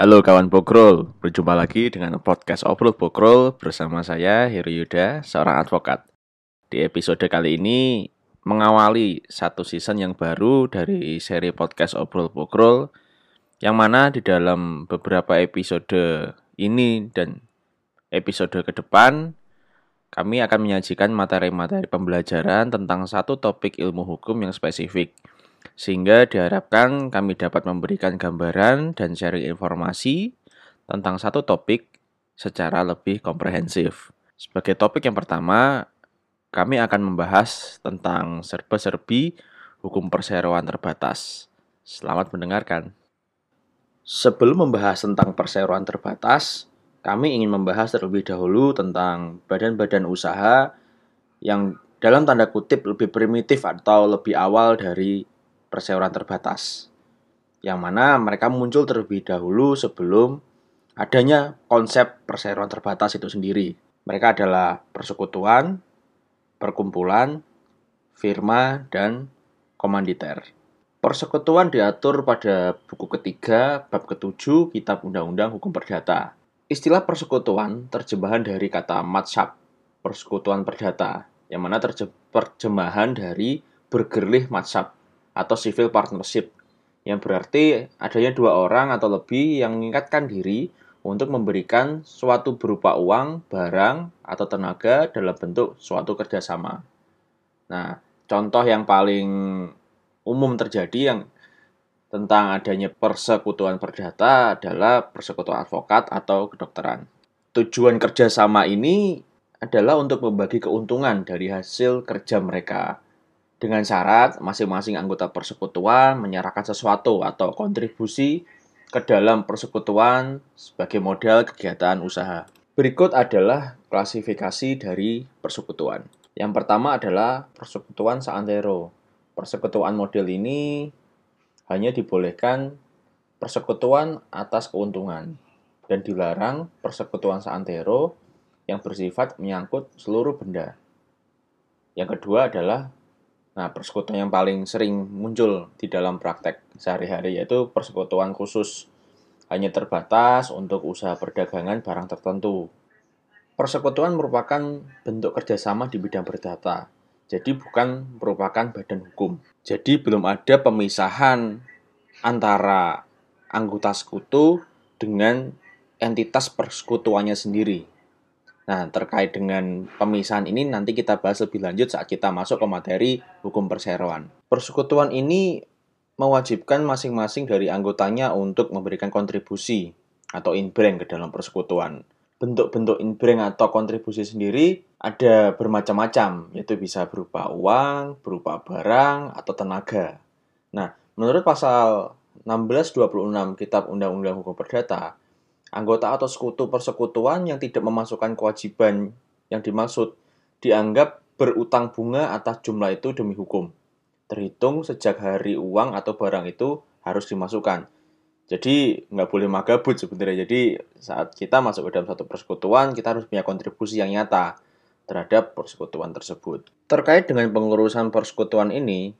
Halo kawan Bokrol, berjumpa lagi dengan podcast Obrol Bokrol bersama saya Heru Yuda, seorang advokat. Di episode kali ini mengawali satu season yang baru dari seri podcast Obrol Bokrol yang mana di dalam beberapa episode ini dan episode ke depan kami akan menyajikan materi-materi pembelajaran tentang satu topik ilmu hukum yang spesifik sehingga diharapkan kami dapat memberikan gambaran dan sharing informasi tentang satu topik secara lebih komprehensif. Sebagai topik yang pertama, kami akan membahas tentang serba-serbi hukum perseroan terbatas. Selamat mendengarkan. Sebelum membahas tentang perseroan terbatas, kami ingin membahas terlebih dahulu tentang badan-badan usaha yang dalam tanda kutip lebih primitif atau lebih awal dari perseroan terbatas. Yang mana mereka muncul terlebih dahulu sebelum adanya konsep perseroan terbatas itu sendiri. Mereka adalah persekutuan, perkumpulan, firma, dan komanditer. Persekutuan diatur pada buku ketiga, bab ketujuh, Kitab Undang-Undang Hukum Perdata. Istilah persekutuan terjemahan dari kata matshab, persekutuan perdata, yang mana terjemahan dari bergerlih matshab, atau civil partnership yang berarti adanya dua orang atau lebih yang mengingatkan diri untuk memberikan suatu berupa uang, barang, atau tenaga dalam bentuk suatu kerjasama. Nah, contoh yang paling umum terjadi yang tentang adanya persekutuan perdata adalah persekutuan advokat atau kedokteran. Tujuan kerjasama ini adalah untuk membagi keuntungan dari hasil kerja mereka dengan syarat masing-masing anggota persekutuan menyerahkan sesuatu atau kontribusi ke dalam persekutuan sebagai modal kegiatan usaha. Berikut adalah klasifikasi dari persekutuan. Yang pertama adalah persekutuan seantero. Persekutuan model ini hanya dibolehkan persekutuan atas keuntungan dan dilarang persekutuan seantero yang bersifat menyangkut seluruh benda. Yang kedua adalah Nah, persekutuan yang paling sering muncul di dalam praktek sehari-hari yaitu persekutuan khusus hanya terbatas untuk usaha perdagangan barang tertentu. Persekutuan merupakan bentuk kerjasama di bidang perdata, jadi bukan merupakan badan hukum. Jadi belum ada pemisahan antara anggota sekutu dengan entitas persekutuannya sendiri. Nah, terkait dengan pemisahan ini nanti kita bahas lebih lanjut saat kita masuk ke materi hukum perseroan. Persekutuan ini mewajibkan masing-masing dari anggotanya untuk memberikan kontribusi atau inbreng ke dalam persekutuan. Bentuk-bentuk inbreng atau kontribusi sendiri ada bermacam-macam, yaitu bisa berupa uang, berupa barang, atau tenaga. Nah, menurut pasal 1626 Kitab Undang-Undang Hukum Perdata, Anggota atau sekutu persekutuan yang tidak memasukkan kewajiban yang dimaksud dianggap berutang bunga atas jumlah itu demi hukum. Terhitung sejak hari uang atau barang itu harus dimasukkan. Jadi nggak boleh magabut sebenarnya. Jadi saat kita masuk ke dalam satu persekutuan, kita harus punya kontribusi yang nyata terhadap persekutuan tersebut. Terkait dengan pengurusan persekutuan ini,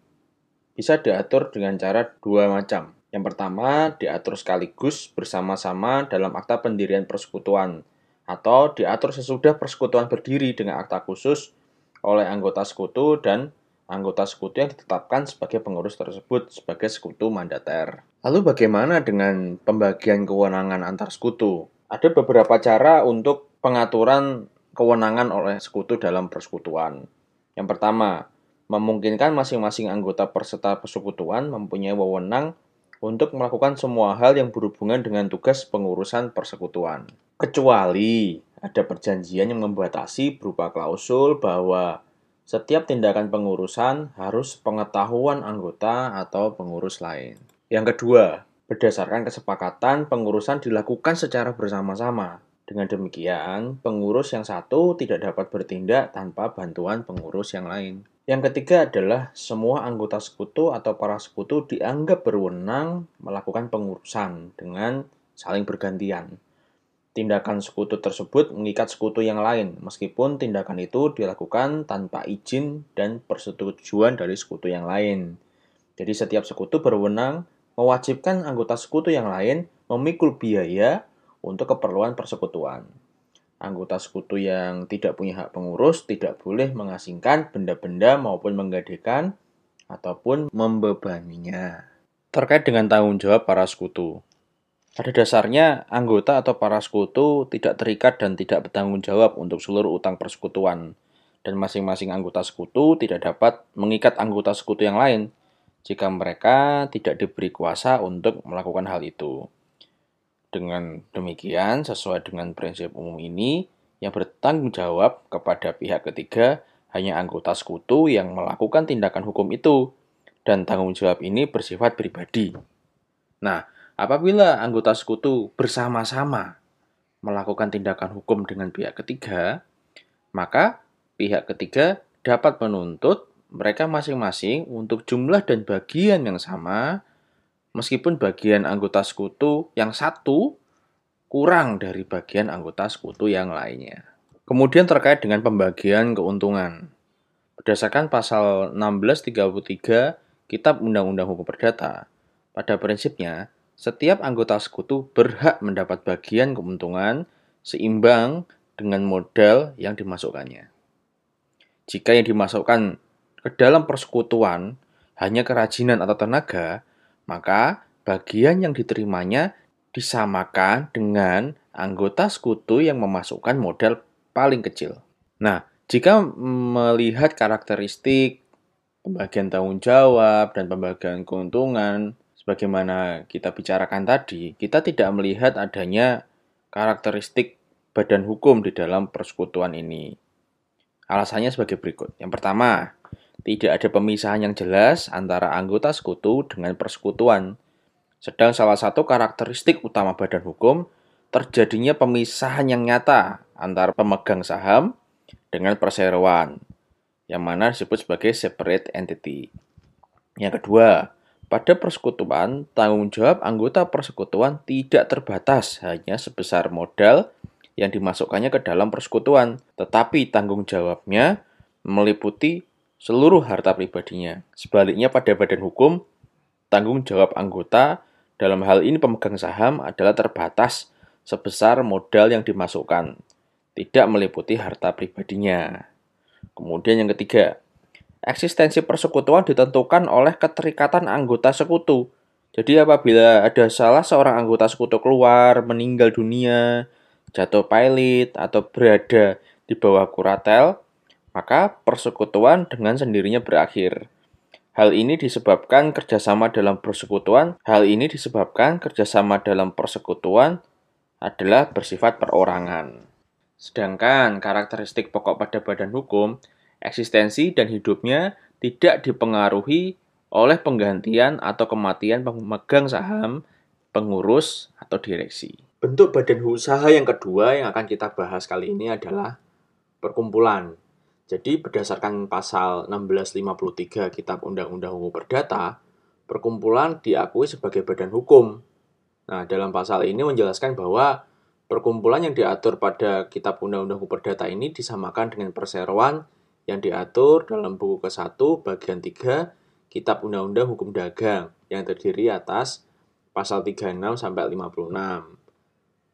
bisa diatur dengan cara dua macam. Yang pertama, diatur sekaligus bersama-sama dalam akta pendirian persekutuan atau diatur sesudah persekutuan berdiri dengan akta khusus oleh anggota sekutu dan anggota sekutu yang ditetapkan sebagai pengurus tersebut sebagai sekutu mandater. Lalu bagaimana dengan pembagian kewenangan antar sekutu? Ada beberapa cara untuk pengaturan kewenangan oleh sekutu dalam persekutuan. Yang pertama, memungkinkan masing-masing anggota peserta persekutuan mempunyai wewenang untuk melakukan semua hal yang berhubungan dengan tugas pengurusan persekutuan. Kecuali ada perjanjian yang membatasi berupa klausul bahwa setiap tindakan pengurusan harus pengetahuan anggota atau pengurus lain. Yang kedua, berdasarkan kesepakatan pengurusan dilakukan secara bersama-sama. Dengan demikian, pengurus yang satu tidak dapat bertindak tanpa bantuan pengurus yang lain. Yang ketiga adalah semua anggota sekutu atau para sekutu dianggap berwenang melakukan pengurusan dengan saling bergantian. Tindakan sekutu tersebut mengikat sekutu yang lain, meskipun tindakan itu dilakukan tanpa izin dan persetujuan dari sekutu yang lain. Jadi setiap sekutu berwenang mewajibkan anggota sekutu yang lain memikul biaya untuk keperluan persekutuan. Anggota sekutu yang tidak punya hak pengurus tidak boleh mengasingkan benda-benda maupun menggadekan ataupun membebaninya. Terkait dengan tanggung jawab para sekutu. Pada dasarnya, anggota atau para sekutu tidak terikat dan tidak bertanggung jawab untuk seluruh utang persekutuan, dan masing-masing anggota sekutu tidak dapat mengikat anggota sekutu yang lain jika mereka tidak diberi kuasa untuk melakukan hal itu. Dengan demikian, sesuai dengan prinsip umum ini, yang bertanggung jawab kepada pihak ketiga hanya anggota sekutu yang melakukan tindakan hukum itu, dan tanggung jawab ini bersifat pribadi. Nah, apabila anggota sekutu bersama-sama melakukan tindakan hukum dengan pihak ketiga, maka pihak ketiga dapat menuntut mereka masing-masing untuk jumlah dan bagian yang sama, meskipun bagian anggota sekutu yang satu kurang dari bagian anggota sekutu yang lainnya. Kemudian terkait dengan pembagian keuntungan. Berdasarkan pasal 1633 Kitab Undang-Undang Hukum Perdata, pada prinsipnya, setiap anggota sekutu berhak mendapat bagian keuntungan seimbang dengan modal yang dimasukkannya. Jika yang dimasukkan ke dalam persekutuan hanya kerajinan atau tenaga, maka bagian yang diterimanya disamakan dengan anggota sekutu yang memasukkan modal paling kecil. Nah, jika melihat karakteristik pembagian tanggung jawab dan pembagian keuntungan sebagaimana kita bicarakan tadi, kita tidak melihat adanya karakteristik badan hukum di dalam persekutuan ini. Alasannya sebagai berikut. Yang pertama, tidak ada pemisahan yang jelas antara anggota sekutu dengan persekutuan. Sedang salah satu karakteristik utama badan hukum terjadinya pemisahan yang nyata antara pemegang saham dengan perseroan yang mana disebut sebagai separate entity. Yang kedua, pada persekutuan, tanggung jawab anggota persekutuan tidak terbatas hanya sebesar modal yang dimasukkannya ke dalam persekutuan, tetapi tanggung jawabnya meliputi seluruh harta pribadinya. Sebaliknya pada badan hukum, tanggung jawab anggota dalam hal ini pemegang saham adalah terbatas sebesar modal yang dimasukkan, tidak meliputi harta pribadinya. Kemudian yang ketiga, eksistensi persekutuan ditentukan oleh keterikatan anggota sekutu. Jadi apabila ada salah seorang anggota sekutu keluar, meninggal dunia, jatuh pilot, atau berada di bawah kuratel, maka persekutuan dengan sendirinya berakhir. Hal ini disebabkan kerjasama dalam persekutuan. Hal ini disebabkan kerjasama dalam persekutuan adalah bersifat perorangan. Sedangkan karakteristik pokok pada badan hukum, eksistensi dan hidupnya tidak dipengaruhi oleh penggantian atau kematian pemegang saham, pengurus, atau direksi. Bentuk badan usaha yang kedua yang akan kita bahas kali ini adalah perkumpulan. Jadi berdasarkan pasal 1653 Kitab Undang-Undang Hukum Perdata, perkumpulan diakui sebagai badan hukum. Nah, dalam pasal ini menjelaskan bahwa Perkumpulan yang diatur pada Kitab Undang-Undang Hukum Perdata ini disamakan dengan perseroan yang diatur dalam buku ke-1 bagian 3 Kitab Undang-Undang Hukum Dagang yang terdiri atas pasal 36 sampai 56.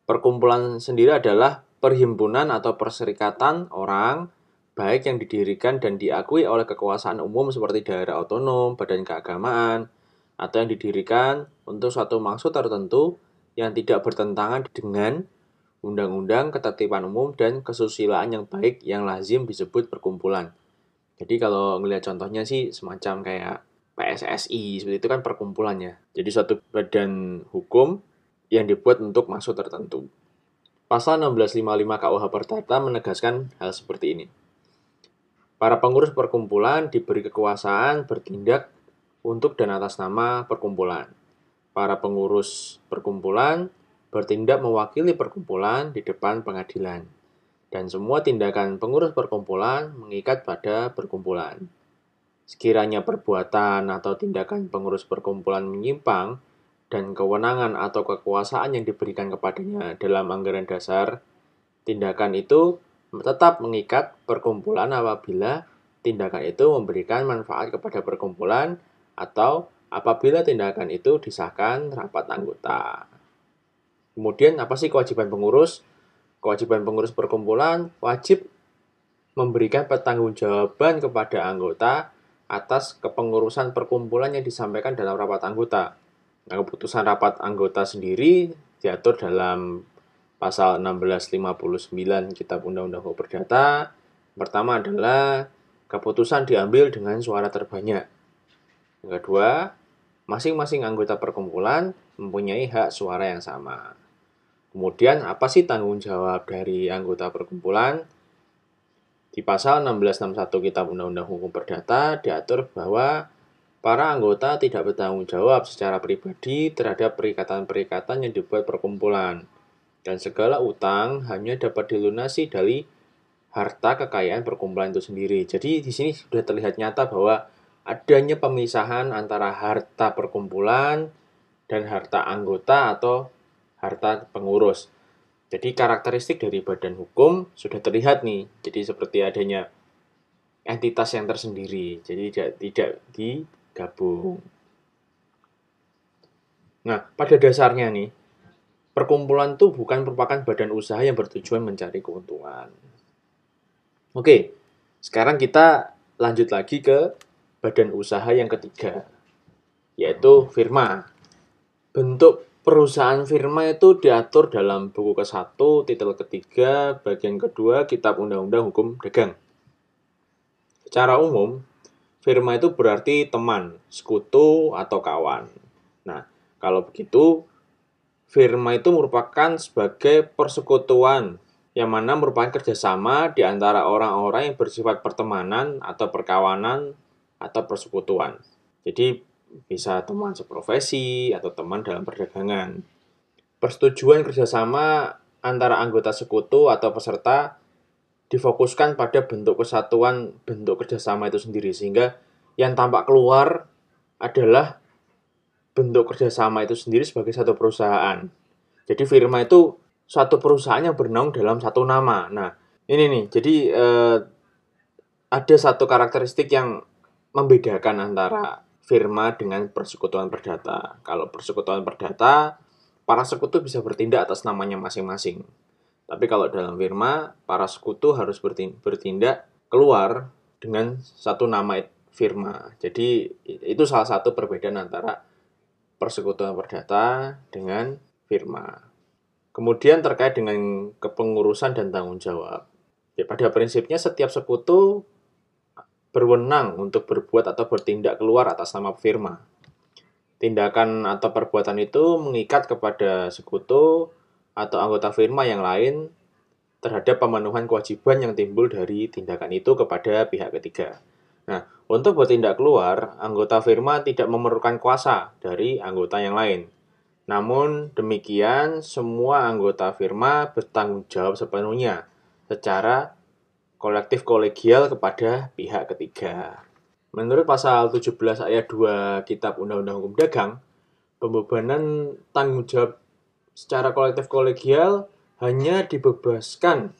Perkumpulan sendiri adalah perhimpunan atau perserikatan orang baik yang didirikan dan diakui oleh kekuasaan umum seperti daerah otonom, badan keagamaan, atau yang didirikan untuk suatu maksud tertentu yang tidak bertentangan dengan undang-undang, ketertiban umum, dan kesusilaan yang baik yang lazim disebut perkumpulan. Jadi kalau ngelihat contohnya sih semacam kayak PSSI, seperti itu kan perkumpulannya. Jadi suatu badan hukum yang dibuat untuk maksud tertentu. Pasal 1655 KUH Perdata menegaskan hal seperti ini. Para pengurus perkumpulan diberi kekuasaan bertindak untuk dan atas nama perkumpulan. Para pengurus perkumpulan bertindak mewakili perkumpulan di depan pengadilan, dan semua tindakan pengurus perkumpulan mengikat pada perkumpulan. Sekiranya perbuatan atau tindakan pengurus perkumpulan menyimpang, dan kewenangan atau kekuasaan yang diberikan kepadanya dalam anggaran dasar, tindakan itu tetap mengikat perkumpulan apabila tindakan itu memberikan manfaat kepada perkumpulan atau apabila tindakan itu disahkan rapat anggota. Kemudian apa sih kewajiban pengurus? Kewajiban pengurus perkumpulan wajib memberikan pertanggungjawaban kepada anggota atas kepengurusan perkumpulan yang disampaikan dalam rapat anggota. Nah, keputusan rapat anggota sendiri diatur dalam pasal 1659 Kitab Undang-Undang Hukum Perdata. Pertama adalah keputusan diambil dengan suara terbanyak. Yang kedua, masing-masing anggota perkumpulan mempunyai hak suara yang sama. Kemudian, apa sih tanggung jawab dari anggota perkumpulan? Di pasal 1661 Kitab Undang-Undang Hukum Perdata diatur bahwa para anggota tidak bertanggung jawab secara pribadi terhadap perikatan-perikatan yang dibuat perkumpulan. Dan segala utang hanya dapat dilunasi dari harta kekayaan perkumpulan itu sendiri. Jadi di sini sudah terlihat nyata bahwa adanya pemisahan antara harta perkumpulan dan harta anggota atau harta pengurus. Jadi karakteristik dari badan hukum sudah terlihat nih. Jadi seperti adanya entitas yang tersendiri. Jadi tidak tidak digabung. Nah, pada dasarnya nih, perkumpulan itu bukan merupakan badan usaha yang bertujuan mencari keuntungan. Oke, sekarang kita lanjut lagi ke badan usaha yang ketiga, yaitu firma. Bentuk perusahaan firma itu diatur dalam buku ke-1, titel ketiga, bagian kedua, Kitab Undang-Undang Hukum Dagang. Secara umum, firma itu berarti teman, sekutu, atau kawan. Nah, kalau begitu, firma itu merupakan sebagai persekutuan yang mana merupakan kerjasama di antara orang-orang yang bersifat pertemanan atau perkawanan atau persekutuan. Jadi, bisa teman seprofesi atau teman dalam perdagangan. Persetujuan kerjasama antara anggota sekutu atau peserta difokuskan pada bentuk kesatuan bentuk kerjasama itu sendiri sehingga yang tampak keluar adalah bentuk kerjasama itu sendiri sebagai satu perusahaan. Jadi firma itu suatu perusahaan yang bernaung dalam satu nama. Nah ini nih jadi eh, ada satu karakteristik yang membedakan antara firma dengan persekutuan perdata. Kalau persekutuan perdata, para sekutu bisa bertindak atas namanya masing-masing. Tapi kalau dalam firma, para sekutu harus bertindak keluar dengan satu nama firma. Jadi itu salah satu perbedaan antara persekutuan perdata dengan firma. Kemudian terkait dengan kepengurusan dan tanggung jawab. Ya, pada prinsipnya setiap sekutu berwenang untuk berbuat atau bertindak keluar atas nama firma. Tindakan atau perbuatan itu mengikat kepada sekutu atau anggota firma yang lain terhadap pemenuhan kewajiban yang timbul dari tindakan itu kepada pihak ketiga. Nah, untuk bertindak keluar, anggota firma tidak memerlukan kuasa dari anggota yang lain. Namun demikian, semua anggota firma bertanggung jawab sepenuhnya secara kolektif kolegial kepada pihak ketiga. Menurut pasal 17 ayat 2 Kitab Undang-Undang Hukum Dagang, pembebanan tanggung jawab secara kolektif kolegial hanya dibebaskan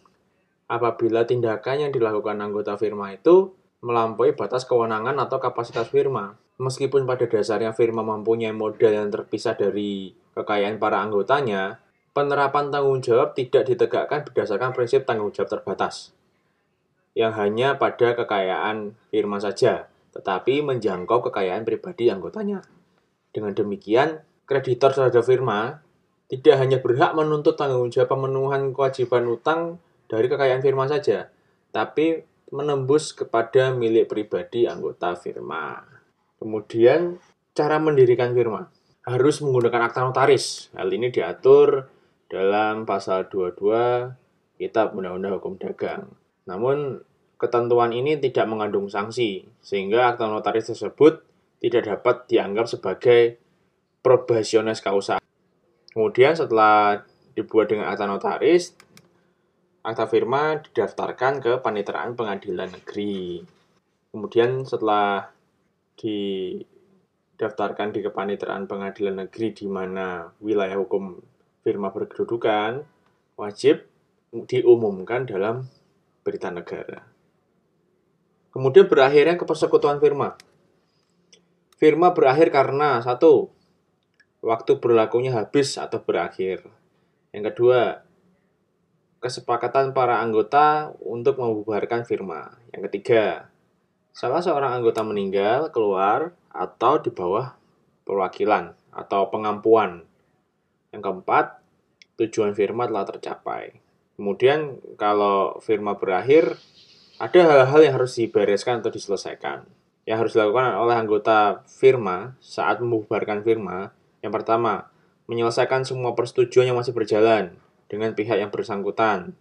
apabila tindakan yang dilakukan anggota firma itu melampaui batas kewenangan atau kapasitas firma. Meskipun pada dasarnya firma mempunyai modal yang terpisah dari kekayaan para anggotanya, penerapan tanggung jawab tidak ditegakkan berdasarkan prinsip tanggung jawab terbatas yang hanya pada kekayaan firma saja, tetapi menjangkau kekayaan pribadi anggotanya. Dengan demikian, kreditor terhadap firma tidak hanya berhak menuntut tanggung jawab pemenuhan kewajiban utang dari kekayaan firma saja, tapi menembus kepada milik pribadi anggota firma. Kemudian, cara mendirikan firma harus menggunakan akta notaris. Hal ini diatur dalam pasal 22 Kitab Undang-Undang Hukum Dagang. Namun, ketentuan ini tidak mengandung sanksi, sehingga akta notaris tersebut tidak dapat dianggap sebagai probationes causa. Kemudian setelah dibuat dengan akta notaris, akta firma didaftarkan ke paniteraan pengadilan negeri. Kemudian setelah didaftarkan di kepaniteraan pengadilan negeri di mana wilayah hukum firma berkedudukan, wajib diumumkan dalam berita negara. Kemudian berakhirnya ke persekutuan firma. Firma berakhir karena satu, waktu berlakunya habis atau berakhir. Yang kedua, kesepakatan para anggota untuk membubarkan firma. Yang ketiga, salah seorang anggota meninggal, keluar, atau di bawah perwakilan atau pengampuan. Yang keempat, tujuan firma telah tercapai. Kemudian kalau firma berakhir, ada hal-hal yang harus dibereskan atau diselesaikan. Yang harus dilakukan oleh anggota firma saat membubarkan firma, yang pertama, menyelesaikan semua persetujuan yang masih berjalan dengan pihak yang bersangkutan.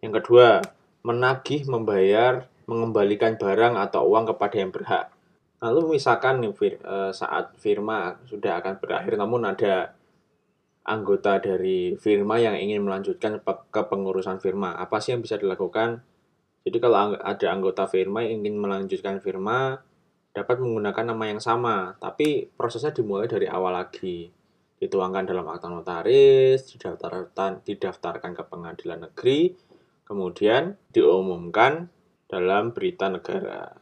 Yang kedua, menagih, membayar, mengembalikan barang atau uang kepada yang berhak. Lalu misalkan nih, eh, saat firma sudah akan berakhir, namun ada anggota dari firma yang ingin melanjutkan ke pengurusan firma. Apa sih yang bisa dilakukan? Jadi kalau ada anggota firma yang ingin melanjutkan firma, dapat menggunakan nama yang sama, tapi prosesnya dimulai dari awal lagi dituangkan dalam akta notaris, didaftarkan, didaftarkan ke pengadilan negeri, kemudian diumumkan dalam berita negara.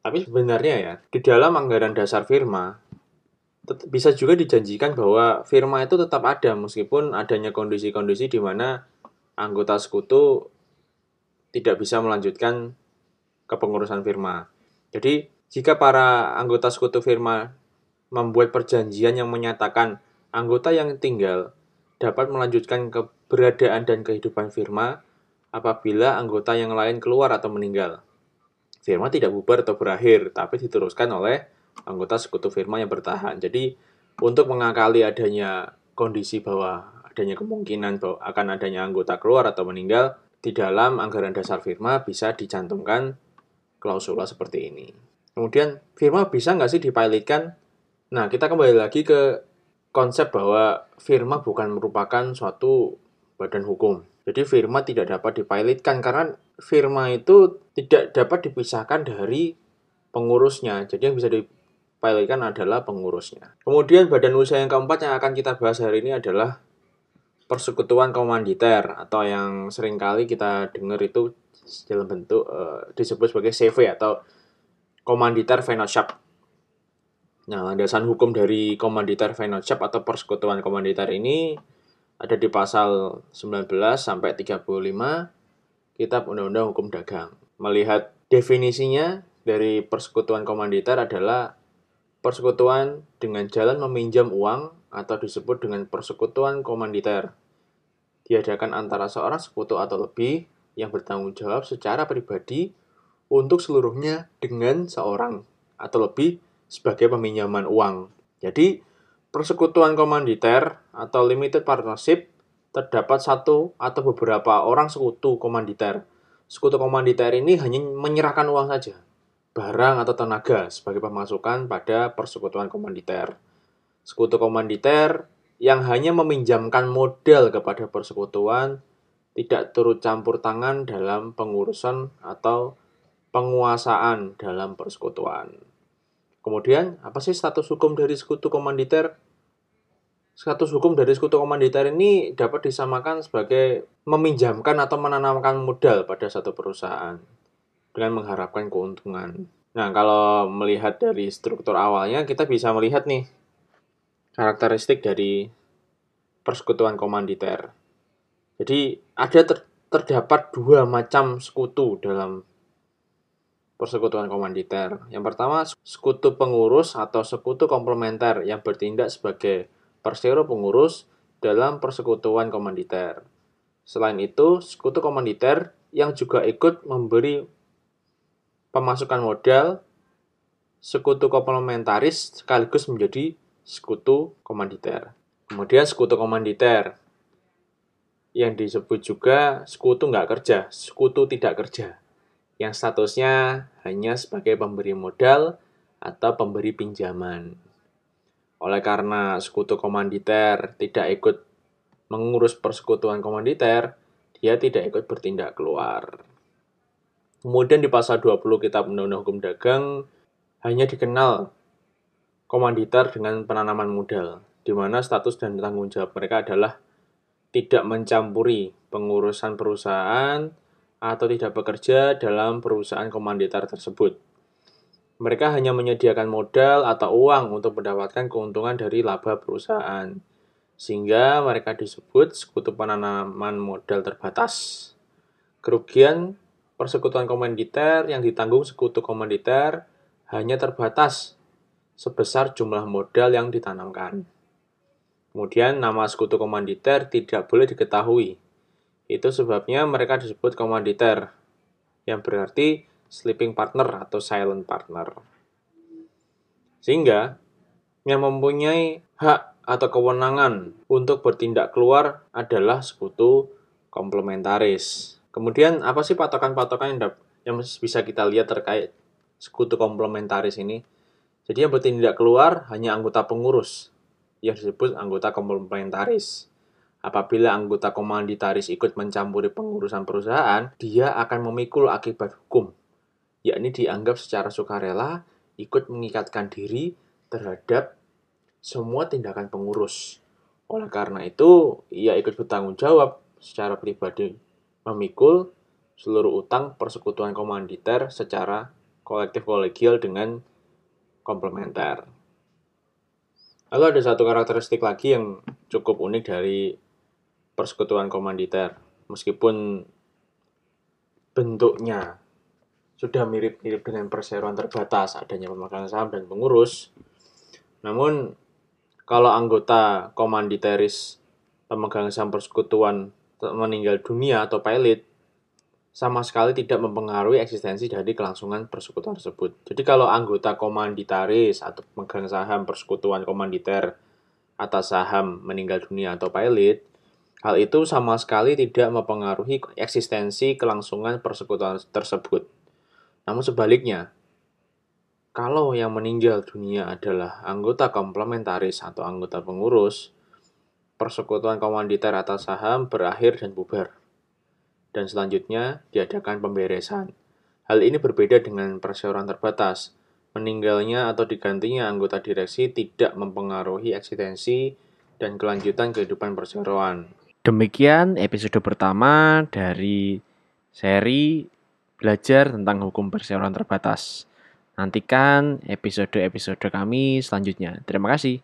Tapi sebenarnya ya, di dalam anggaran dasar firma, bisa juga dijanjikan bahwa firma itu tetap ada meskipun adanya kondisi-kondisi di mana anggota sekutu tidak bisa melanjutkan kepengurusan firma. Jadi, jika para anggota sekutu firma membuat perjanjian yang menyatakan Anggota yang tinggal dapat melanjutkan keberadaan dan kehidupan firma apabila anggota yang lain keluar atau meninggal. Firma tidak bubar atau berakhir, tapi diteruskan oleh anggota sekutu firma yang bertahan. Jadi, untuk mengakali adanya kondisi bahwa adanya kemungkinan bahwa akan adanya anggota keluar atau meninggal, di dalam anggaran dasar firma bisa dicantumkan klausula seperti ini. Kemudian, firma bisa nggak sih dipilotkan? Nah, kita kembali lagi ke konsep bahwa firma bukan merupakan suatu badan hukum. Jadi firma tidak dapat dipilotkan karena firma itu tidak dapat dipisahkan dari pengurusnya. Jadi yang bisa dipilotkan adalah pengurusnya. Kemudian badan usaha yang keempat yang akan kita bahas hari ini adalah persekutuan komanditer atau yang sering kali kita dengar itu dalam bentuk uh, disebut sebagai CV atau komanditer fellowship Nah, landasan hukum dari komanditer fellowship atau persekutuan komanditer ini ada di pasal 19 sampai 35 Kitab Undang-Undang Hukum Dagang. Melihat definisinya dari persekutuan komanditer adalah persekutuan dengan jalan meminjam uang atau disebut dengan persekutuan komanditer. Diadakan antara seorang sekutu atau lebih yang bertanggung jawab secara pribadi untuk seluruhnya dengan seorang atau lebih sebagai peminjaman uang. Jadi, persekutuan komanditer atau limited partnership terdapat satu atau beberapa orang sekutu komanditer. Sekutu komanditer ini hanya menyerahkan uang saja, barang atau tenaga sebagai pemasukan pada persekutuan komanditer. Sekutu komanditer yang hanya meminjamkan modal kepada persekutuan tidak turut campur tangan dalam pengurusan atau penguasaan dalam persekutuan. Kemudian, apa sih status hukum dari sekutu komanditer? Status hukum dari sekutu komanditer ini dapat disamakan sebagai meminjamkan atau menanamkan modal pada satu perusahaan dengan mengharapkan keuntungan. Nah, kalau melihat dari struktur awalnya, kita bisa melihat nih karakteristik dari persekutuan komanditer. Jadi, ada ter terdapat dua macam sekutu dalam persekutuan komanditer. Yang pertama, sekutu pengurus atau sekutu komplementer yang bertindak sebagai persero pengurus dalam persekutuan komanditer. Selain itu, sekutu komanditer yang juga ikut memberi pemasukan modal sekutu komplementaris sekaligus menjadi sekutu komanditer. Kemudian sekutu komanditer yang disebut juga sekutu nggak kerja, sekutu tidak kerja yang statusnya hanya sebagai pemberi modal atau pemberi pinjaman. Oleh karena sekutu komanditer tidak ikut mengurus persekutuan komanditer, dia tidak ikut bertindak keluar. Kemudian di pasal 20 Kitab Undang-Undang Hukum Dagang hanya dikenal komanditer dengan penanaman modal, di mana status dan tanggung jawab mereka adalah tidak mencampuri pengurusan perusahaan, atau tidak bekerja dalam perusahaan komanditer tersebut. Mereka hanya menyediakan modal atau uang untuk mendapatkan keuntungan dari laba perusahaan. sehingga mereka disebut sekutu penanaman modal terbatas. Kerugian persekutuan komanditer yang ditanggung sekutu komanditer hanya terbatas sebesar jumlah modal yang ditanamkan. Kemudian nama sekutu komanditer tidak boleh diketahui. Itu sebabnya mereka disebut komanditer, yang berarti sleeping partner atau silent partner. Sehingga yang mempunyai hak atau kewenangan untuk bertindak keluar adalah sekutu komplementaris. Kemudian apa sih patokan-patokan yang, yang bisa kita lihat terkait sekutu komplementaris ini? Jadi yang bertindak keluar hanya anggota pengurus yang disebut anggota komplementaris. Apabila anggota komanditaris ikut mencampuri pengurusan perusahaan, dia akan memikul akibat hukum, yakni dianggap secara sukarela ikut mengikatkan diri terhadap semua tindakan pengurus. Oleh karena itu, ia ikut bertanggung jawab secara pribadi memikul seluruh utang persekutuan komanditer secara kolektif kolegial dengan komplementer. Lalu ada satu karakteristik lagi yang cukup unik dari persekutuan komanditer. Meskipun bentuknya sudah mirip-mirip dengan perseroan terbatas, adanya pemegang saham dan pengurus, namun kalau anggota komanditeris pemegang saham persekutuan meninggal dunia atau pilot, sama sekali tidak mempengaruhi eksistensi dari kelangsungan persekutuan tersebut. Jadi kalau anggota komanditaris atau pemegang saham persekutuan komanditer atas saham meninggal dunia atau pilot, hal itu sama sekali tidak mempengaruhi eksistensi kelangsungan persekutuan tersebut. Namun sebaliknya, kalau yang meninggal dunia adalah anggota komplementaris atau anggota pengurus, persekutuan komanditer atas saham berakhir dan bubar. Dan selanjutnya diadakan pemberesan. Hal ini berbeda dengan perseroan terbatas. Meninggalnya atau digantinya anggota direksi tidak mempengaruhi eksistensi dan kelanjutan kehidupan perseroan. Demikian episode pertama dari seri belajar tentang hukum perseroan terbatas. Nantikan episode-episode kami selanjutnya. Terima kasih.